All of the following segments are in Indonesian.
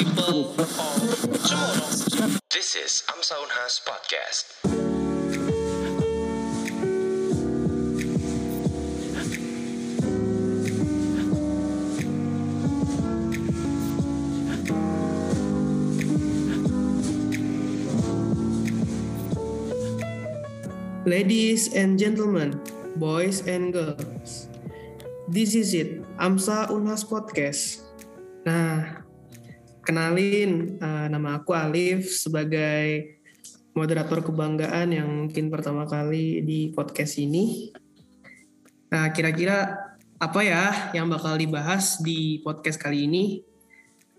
people. This is Amsa Unhas Podcast. Ladies and gentlemen, boys and girls, this is it, Amsa Unhas Podcast. Nah, kenalin uh, nama aku Alif sebagai moderator kebanggaan yang mungkin pertama kali di podcast ini. Nah, kira-kira apa ya yang bakal dibahas di podcast kali ini?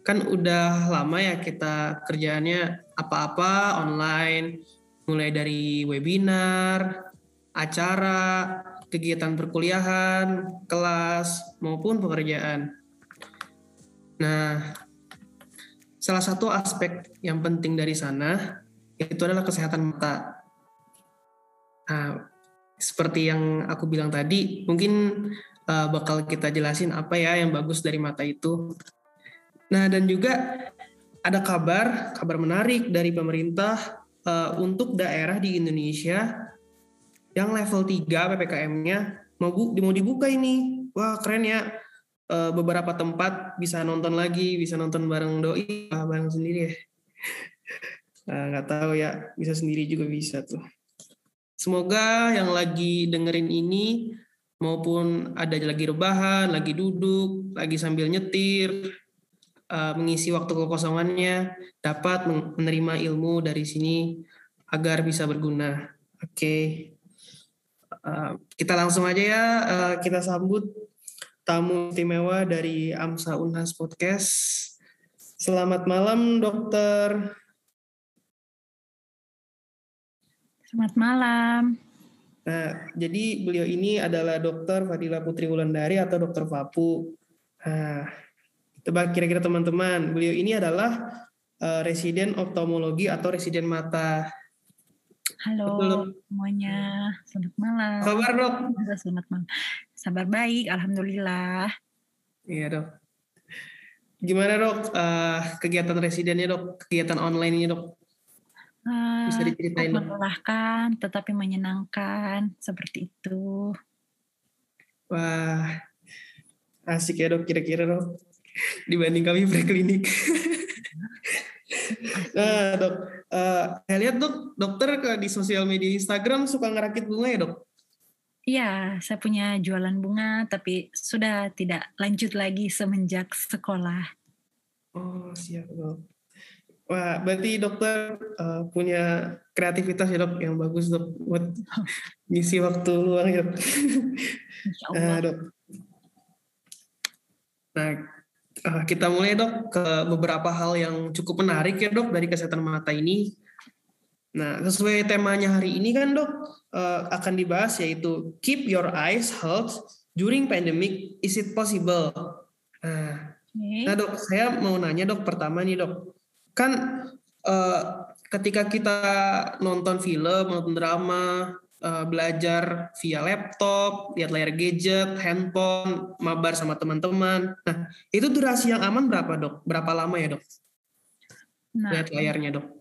Kan udah lama ya kita kerjaannya apa-apa online, mulai dari webinar, acara, kegiatan perkuliahan, kelas, maupun pekerjaan. Nah, salah satu aspek yang penting dari sana itu adalah kesehatan mata. Nah, seperti yang aku bilang tadi, mungkin uh, bakal kita jelasin apa ya yang bagus dari mata itu. Nah, dan juga ada kabar, kabar menarik dari pemerintah uh, untuk daerah di Indonesia yang level 3 PPKM-nya mau bu mau dibuka ini. Wah, keren ya. Uh, beberapa tempat bisa nonton lagi, bisa nonton bareng doi, ah, bareng sendiri ya. nggak uh, tahu ya, bisa sendiri juga bisa tuh. Semoga yang lagi dengerin ini maupun ada lagi rebahan, lagi duduk, lagi sambil nyetir, uh, mengisi waktu kekosongannya dapat menerima ilmu dari sini agar bisa berguna. Oke, okay. uh, kita langsung aja ya kita sambut tamu istimewa dari Amsa Unhas Podcast. Selamat malam, dokter. Selamat malam. Nah, jadi beliau ini adalah dokter Fadila Putri Wulandari atau dokter Papu. Nah, Tebak kira-kira teman-teman, beliau ini adalah uh, residen oftalmologi atau residen mata. Halo Betul. semuanya, selamat malam. Kabar dok? Selamat malam. Sabar baik, alhamdulillah. Iya dok. Gimana dok uh, kegiatan residennya dok, kegiatan online ini dok? Uh, Bisa diceritain dok? Melelahkan, tetapi menyenangkan, seperti itu. Wah, asik ya dok, kira-kira dok dibanding kami preklinik. nah dok, uh, saya lihat dok, dokter di sosial media Instagram suka ngerakit bunga ya dok? Iya, saya punya jualan bunga, tapi sudah tidak lanjut lagi semenjak sekolah. Oh siap dok. Wah, berarti dokter uh, punya kreativitas ya dok yang bagus dok buat ngisi waktu luang ya dok. Nah, dok. Nah, Uh, kita mulai dok ke beberapa hal yang cukup menarik ya dok dari kesehatan mata ini. Nah sesuai temanya hari ini kan dok uh, akan dibahas yaitu keep your eyes health during pandemic is it possible? Nah, okay. nah dok saya mau nanya dok pertama nih dok kan uh, ketika kita nonton film nonton drama uh, belajar via laptop, lihat layar gadget, handphone, mabar sama teman-teman. Nah, itu durasi yang aman berapa dok? Berapa lama ya dok? Nah, lihat layarnya dok.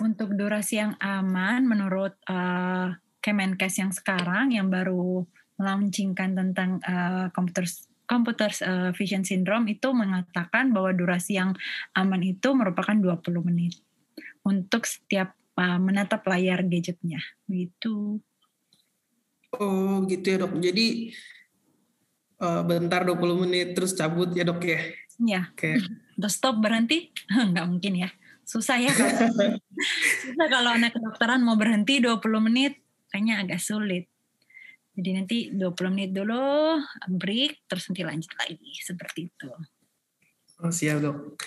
Untuk durasi yang aman, menurut uh, Kemenkes yang sekarang yang baru melaunchingkan tentang uh, computer computer uh, vision syndrome itu mengatakan bahwa durasi yang aman itu merupakan 20 menit untuk setiap uh, menatap layar gadgetnya begitu. Oh gitu ya dok. Jadi uh, bentar 20 menit terus cabut ya dok ya? Iya. Oke. Okay. Terus stop berhenti? Nggak mungkin ya. Susah ya. Susah kalau anak kedokteran mau berhenti 20 menit kayaknya agak sulit. Jadi nanti 20 menit dulu break terus nanti lanjut lagi seperti itu. Oh siap dok.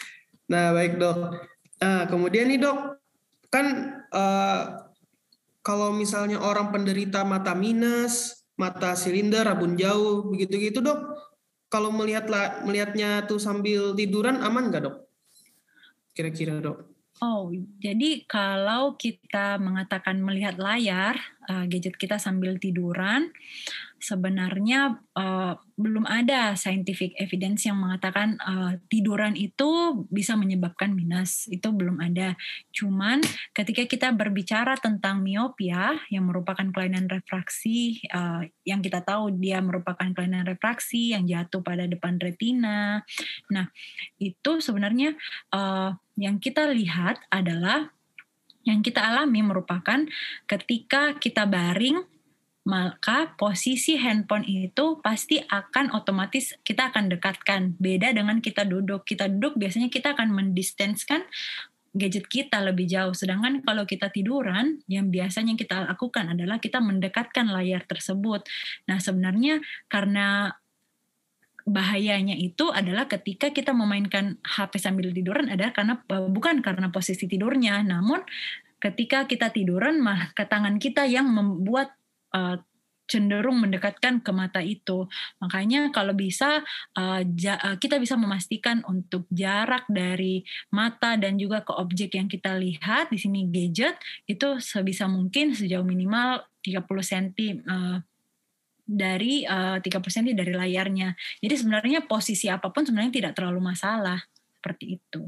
Nah baik dok. Nah kemudian nih dok kan uh, kalau misalnya orang penderita mata minus, mata silinder, rabun jauh, begitu-gitu dok, kalau melihat melihatnya tuh sambil tiduran aman nggak dok? Kira-kira dok? Oh, jadi kalau kita mengatakan melihat layar uh, gadget kita sambil tiduran, sebenarnya uh, belum ada scientific evidence yang mengatakan uh, tiduran itu bisa menyebabkan minus. Itu belum ada. Cuman ketika kita berbicara tentang miopia yang merupakan kelainan refraksi uh, yang kita tahu dia merupakan kelainan refraksi yang jatuh pada depan retina. Nah, itu sebenarnya uh, yang kita lihat adalah yang kita alami merupakan ketika kita baring maka posisi handphone itu pasti akan otomatis kita akan dekatkan. Beda dengan kita duduk. Kita duduk biasanya kita akan mendistanskan gadget kita lebih jauh. Sedangkan kalau kita tiduran, yang biasanya kita lakukan adalah kita mendekatkan layar tersebut. Nah, sebenarnya karena bahayanya itu adalah ketika kita memainkan HP sambil tiduran adalah karena bukan karena posisi tidurnya, namun ketika kita tiduran mah ke tangan kita yang membuat uh, cenderung mendekatkan ke mata itu. Makanya kalau bisa ja, uh, kita bisa memastikan untuk jarak dari mata dan juga ke objek yang kita lihat di sini gadget itu sebisa mungkin sejauh minimal 30 cm uh, dari uh, 30 cm dari layarnya. Jadi sebenarnya posisi apa pun sebenarnya tidak terlalu masalah seperti itu.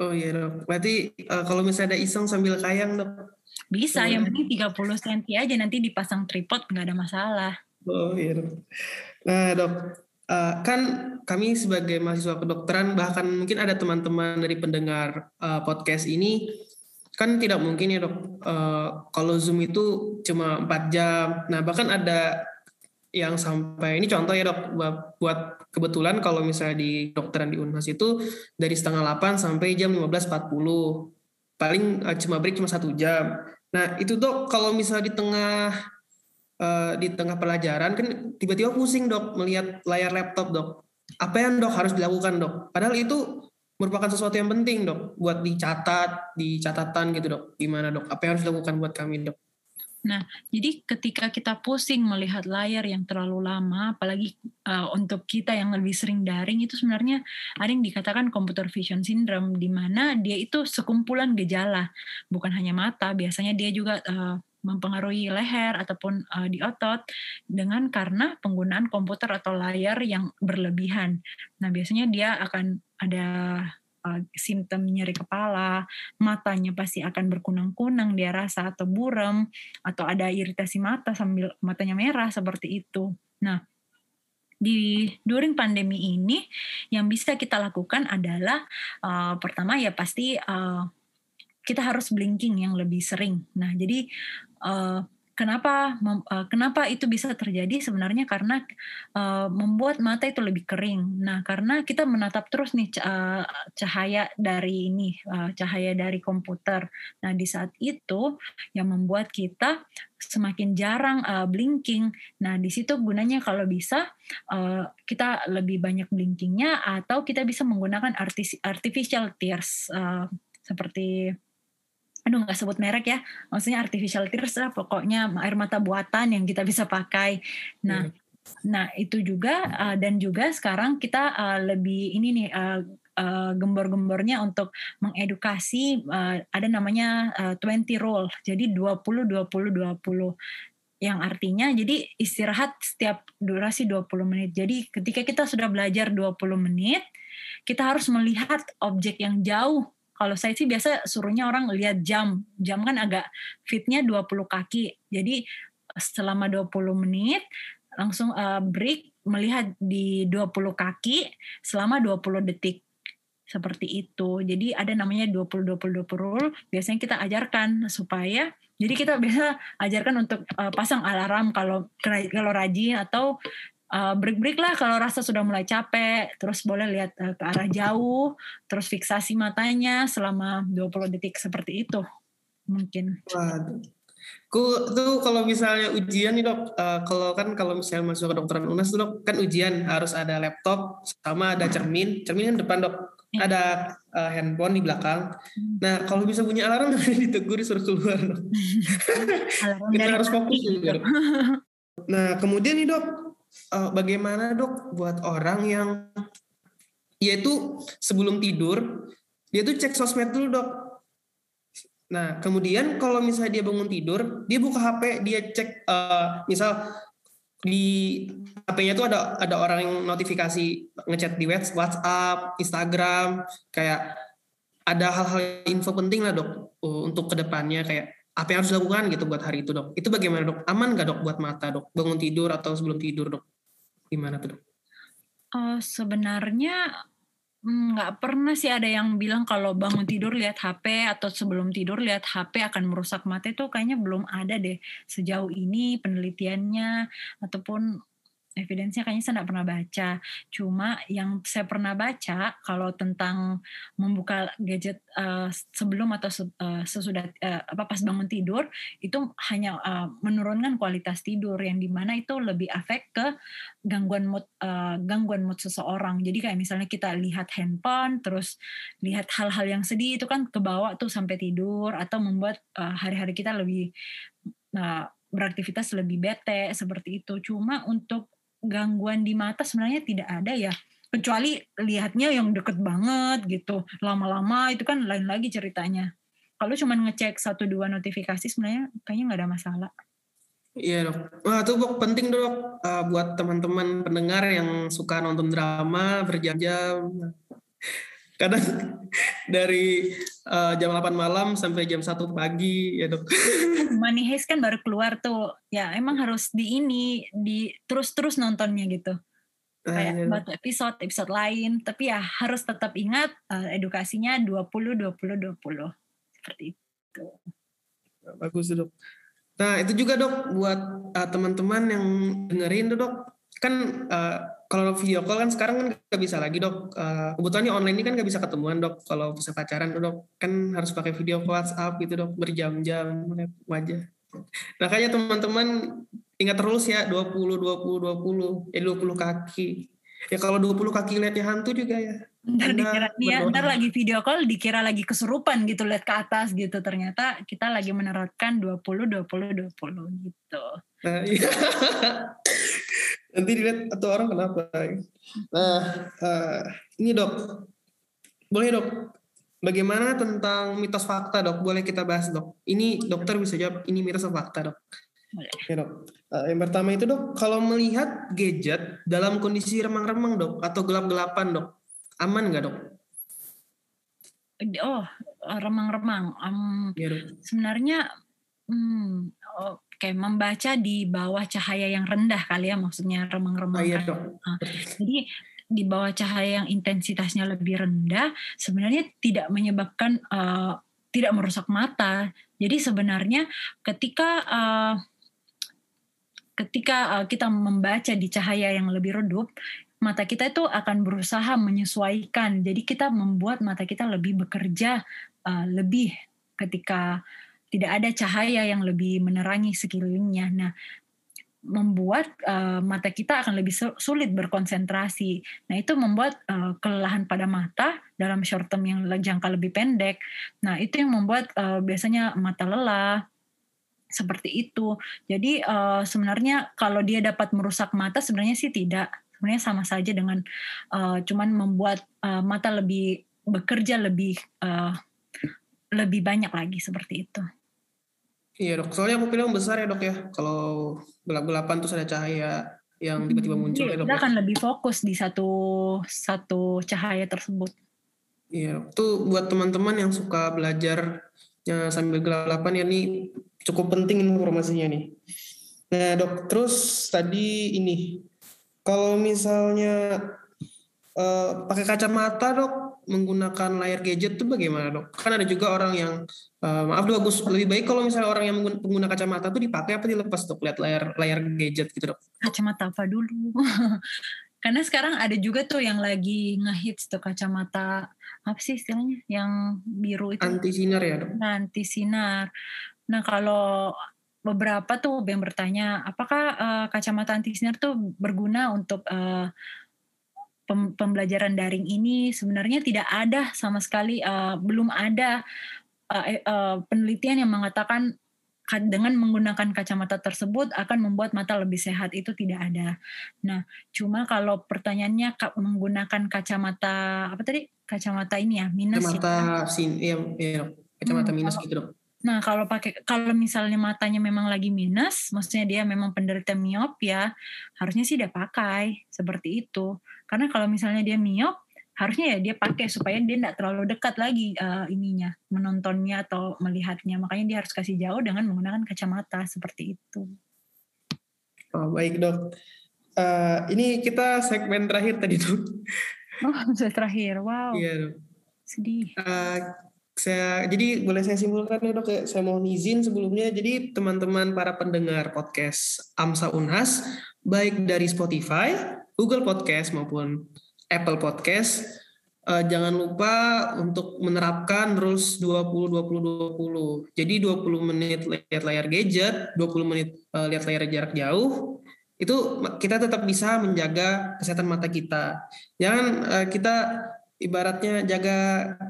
Oh iya dok. Berarti uh, kalau misalnya ada iseng sambil kayang dok? Bisa, oh, yang penting 30 cm aja nanti dipasang tripod nggak ada masalah. Oh iya dok. Nah dok, uh, kan kami sebagai mahasiswa kedokteran bahkan mungkin ada teman-teman dari pendengar uh, podcast ini kan tidak mungkin ya dok uh, kalau zoom itu cuma 4 jam. Nah bahkan ada yang sampai ini contoh ya dok buat kebetulan kalau misalnya di dokteran di Unhas itu dari setengah 8 sampai jam 15.40 paling uh, cuma break cuma satu jam. Nah itu dok kalau misalnya di tengah uh, di tengah pelajaran kan tiba-tiba pusing dok melihat layar laptop dok. Apa yang dok harus dilakukan dok? Padahal itu merupakan sesuatu yang penting dok buat dicatat di catatan gitu dok. Gimana dok? Apa yang harus dilakukan buat kami dok Nah, jadi ketika kita pusing melihat layar yang terlalu lama, apalagi uh, untuk kita yang lebih sering daring, itu sebenarnya ada yang dikatakan computer vision syndrome, di mana dia itu sekumpulan gejala, bukan hanya mata, biasanya dia juga uh, mempengaruhi leher ataupun uh, di otot dengan karena penggunaan komputer atau layar yang berlebihan. Nah, biasanya dia akan ada uh, simptom nyeri kepala, matanya pasti akan berkunang-kunang dia rasa atau buram atau ada iritasi mata sambil matanya merah seperti itu. Nah, di during pandemi ini yang bisa kita lakukan adalah uh, pertama ya pasti uh, kita harus blinking yang lebih sering. Nah, jadi uh, Kenapa uh, kenapa itu bisa terjadi sebenarnya karena uh, membuat mata itu lebih kering. Nah, karena kita menatap terus nih uh, cahaya dari ini, uh, cahaya dari komputer. Nah, di saat itu yang membuat kita semakin jarang uh, blinking. Nah, di situ gunanya kalau bisa uh, kita lebih banyak blinkingnya atau kita bisa menggunakan artificial tears uh, seperti aduh nggak sebut merek ya maksudnya artificial tears lah pokoknya air mata buatan yang kita bisa pakai nah hmm. nah itu juga uh, dan juga sekarang kita uh, lebih ini nih uh, uh, gembor-gembornya untuk mengedukasi uh, ada namanya uh, 20 rule jadi 20 20 20 yang artinya jadi istirahat setiap durasi 20 menit. Jadi ketika kita sudah belajar 20 menit, kita harus melihat objek yang jauh kalau saya sih biasa suruhnya orang lihat jam. Jam kan agak fitnya 20 kaki. Jadi selama 20 menit langsung uh, break melihat di 20 kaki selama 20 detik. Seperti itu. Jadi ada namanya 20 20 20 rule. Biasanya kita ajarkan supaya jadi kita biasa ajarkan untuk uh, pasang alarm kalau kalau rajin atau uh, break-break lah kalau rasa sudah mulai capek, terus boleh lihat uh, ke arah jauh, terus fiksasi matanya selama 20 detik seperti itu mungkin. Waduh. Ku tuh kalau misalnya ujian nih dok, uh, kalau kan kalau misalnya masuk ke dokteran UNAS tuh dok kan ujian harus ada laptop sama ada cermin, cermin kan depan dok, ya. ada uh, handphone di belakang. Hmm. Nah kalau bisa punya alarm ditegur disuruh keluar dok. Kita harus fokus. Dok. Nah kemudian nih dok, uh, bagaimana dok buat orang yang yaitu sebelum tidur dia tuh cek sosmed dulu dok. Nah kemudian kalau misalnya dia bangun tidur dia buka HP dia cek uh, misal di HP-nya tuh ada ada orang yang notifikasi ngechat di WhatsApp, Instagram, kayak ada hal-hal info penting lah dok untuk ke depannya kayak apa yang harus dilakukan gitu buat hari itu dok. Itu bagaimana dok? Aman gak dok buat mata dok? Bangun tidur atau sebelum tidur dok? Gimana tuh dok? Uh, sebenarnya mm, nggak pernah sih ada yang bilang kalau bangun tidur lihat HP atau sebelum tidur lihat HP akan merusak mata itu kayaknya belum ada deh sejauh ini penelitiannya ataupun evidensinya kayaknya saya tidak pernah baca. Cuma yang saya pernah baca kalau tentang membuka gadget uh, sebelum atau uh, sesudah uh, apa pas bangun tidur itu hanya uh, menurunkan kualitas tidur yang di mana itu lebih efek ke gangguan mood uh, gangguan mood seseorang. Jadi kayak misalnya kita lihat handphone terus lihat hal-hal yang sedih itu kan kebawa tuh sampai tidur atau membuat uh, hari-hari kita lebih uh, beraktivitas lebih bete seperti itu. Cuma untuk gangguan di mata sebenarnya tidak ada ya. Kecuali lihatnya yang deket banget gitu. Lama-lama itu kan lain lagi ceritanya. Kalau cuma ngecek satu dua notifikasi sebenarnya kayaknya nggak ada masalah. Iya dok. Wah itu dok penting dok. Uh, buat teman-teman pendengar yang suka nonton drama berjam-jam. Kadang dari uh, jam 8 malam sampai jam 1 pagi ya dok. Money Heist kan baru keluar tuh. Ya emang harus di ini di terus-terus nontonnya gitu. Kayak uh, buat episode episode lain, tapi ya harus tetap ingat uh, edukasinya 20 20 20. Seperti itu. Bagus dok. Nah itu juga dok buat uh, teman-teman yang dengerin tuh dok kan uh, kalau video call kan sekarang kan nggak bisa lagi dok. Uh, online ini kan nggak bisa ketemuan dok. Kalau bisa pacaran dok kan harus pakai video call WhatsApp gitu dok berjam-jam wajah. Nah kayaknya teman-teman ingat terus ya 20 20 20 ya 20 kaki. Ya kalau 20 kaki lihatnya hantu juga ya. Ntar dikira ya, ntar lagi video call dikira lagi kesurupan gitu lihat ke atas gitu. Ternyata kita lagi menerapkan 20 20 20 gitu. Nah, iya. Nanti dilihat atau orang kenapa. Nah, uh, ini dok, boleh dok, bagaimana tentang mitos fakta dok? Boleh kita bahas dok. Ini dokter bisa jawab, ini mitos atau fakta dok? Ya dok. Uh, yang pertama itu dok, kalau melihat gadget dalam kondisi remang-remang dok, atau gelap-gelapan dok, aman nggak dok? Oh, remang-remang. Um, ya, dok. Sebenarnya, hmm, oh, kayak membaca di bawah cahaya yang rendah kali ya maksudnya remang-remang. Oh, iya, Nah, jadi di bawah cahaya yang intensitasnya lebih rendah sebenarnya tidak menyebabkan uh, tidak merusak mata. Jadi sebenarnya ketika uh, ketika uh, kita membaca di cahaya yang lebih redup, mata kita itu akan berusaha menyesuaikan. Jadi kita membuat mata kita lebih bekerja uh, lebih ketika tidak ada cahaya yang lebih menerangi sekelilingnya. Nah, membuat uh, mata kita akan lebih sulit berkonsentrasi. Nah, itu membuat uh, kelelahan pada mata dalam short term yang jangka lebih pendek. Nah, itu yang membuat uh, biasanya mata lelah seperti itu. Jadi uh, sebenarnya kalau dia dapat merusak mata sebenarnya sih tidak. Sebenarnya sama saja dengan uh, cuman membuat uh, mata lebih bekerja lebih uh, lebih banyak lagi seperti itu. Iya dok, soalnya pupil yang besar ya dok ya. Kalau gelap-gelapan terus ada cahaya yang tiba-tiba hmm, muncul iya, ya dok. Kita ya. akan lebih fokus di satu satu cahaya tersebut. Iya, tuh buat teman-teman yang suka belajar ya, sambil gelap-gelapan ya nih cukup penting informasinya nih. Nah dok, terus tadi ini kalau misalnya uh, pakai kacamata dok menggunakan layar gadget tuh bagaimana dok? Kan ada juga orang yang Uh, maaf dok bagus. Lebih baik kalau misalnya orang yang pengguna kacamata tuh dipakai apa dilepas dok? Lihat layar layar gadget gitu dok. Kacamata apa dulu? Karena sekarang ada juga tuh yang lagi ngehits tuh kacamata apa sih istilahnya yang biru itu? Anti sinar ya dok? Nah, anti sinar. Nah kalau beberapa tuh yang bertanya apakah uh, kacamata anti sinar tuh berguna untuk uh, pembelajaran daring ini sebenarnya tidak ada sama sekali uh, belum ada uh, uh, penelitian yang mengatakan dengan menggunakan kacamata tersebut akan membuat mata lebih sehat itu tidak ada. Nah, cuma kalau pertanyaannya menggunakan kacamata apa tadi? Kacamata ini ya minus. Kacamata ya? sin, iya, iya, kacamata hmm, minus gitu dok. Nah, kalau pakai kalau misalnya matanya memang lagi minus, maksudnya dia memang penderita miop ya, harusnya sih dia pakai seperti itu. Karena kalau misalnya dia miop, harusnya ya dia pakai supaya dia tidak terlalu dekat lagi uh, ininya, menontonnya atau melihatnya. Makanya dia harus kasih jauh dengan menggunakan kacamata seperti itu. Oh, baik, Dok. Uh, ini kita segmen terakhir tadi, Dok. Oh, sudah terakhir. Wow. Iya, Dok. Sedih. Uh, saya jadi boleh saya simpulkan ya dok ya saya mohon izin sebelumnya jadi teman-teman para pendengar podcast Amsa Unhas baik dari Spotify, Google Podcast maupun Apple Podcast uh, jangan lupa untuk menerapkan rules 20 20 20. Jadi 20 menit lihat layar gadget, 20 menit uh, lihat layar jarak jauh. Itu kita tetap bisa menjaga kesehatan mata kita. Jangan uh, kita ibaratnya jaga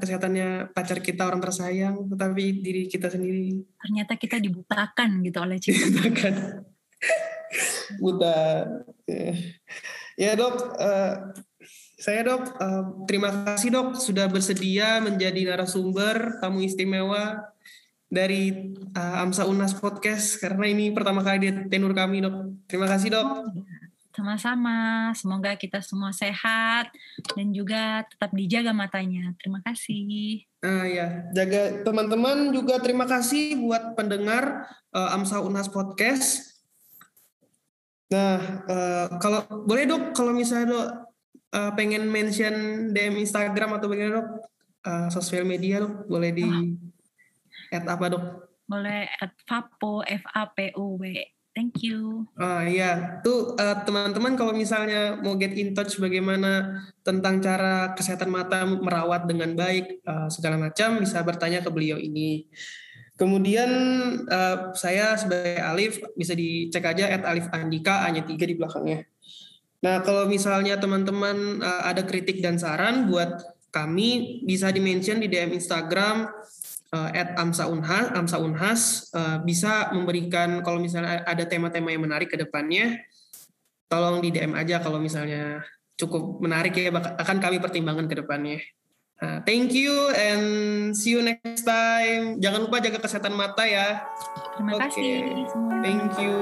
kesehatannya pacar kita orang tersayang tetapi diri kita sendiri ternyata kita dibutakan gitu oleh cinta buta ya, dok uh, saya dok uh, terima kasih dok sudah bersedia menjadi narasumber tamu istimewa dari uh, Amsa Unas Podcast karena ini pertama kali di tenur kami dok terima kasih dok sama-sama. Semoga kita semua sehat dan juga tetap dijaga matanya. Terima kasih. Nah ya, jaga teman-teman juga terima kasih buat pendengar uh, Amsa Unas Podcast. Nah, uh, kalau boleh dok, kalau misalnya dok uh, pengen mention DM Instagram atau bagaimana dok, uh, sosial media dok, boleh di oh. add apa dok? Boleh add Fapo F A P U W Thank you. Ah iya, tuh uh, teman-teman kalau misalnya mau get in touch bagaimana tentang cara kesehatan mata merawat dengan baik uh, segala macam bisa bertanya ke beliau ini. Kemudian uh, saya sebagai Alif bisa dicek aja at Alif Andika hanya tiga di belakangnya. Nah kalau misalnya teman-teman uh, ada kritik dan saran buat kami bisa dimention di DM Instagram uh, at Amsa Unhas, Amsa Unhas uh, bisa memberikan kalau misalnya ada tema-tema yang menarik ke depannya, tolong di DM aja kalau misalnya cukup menarik ya akan kami pertimbangkan ke depannya. Uh, thank you and see you next time. Jangan lupa jaga kesehatan mata ya. Terima okay. kasih Thank you.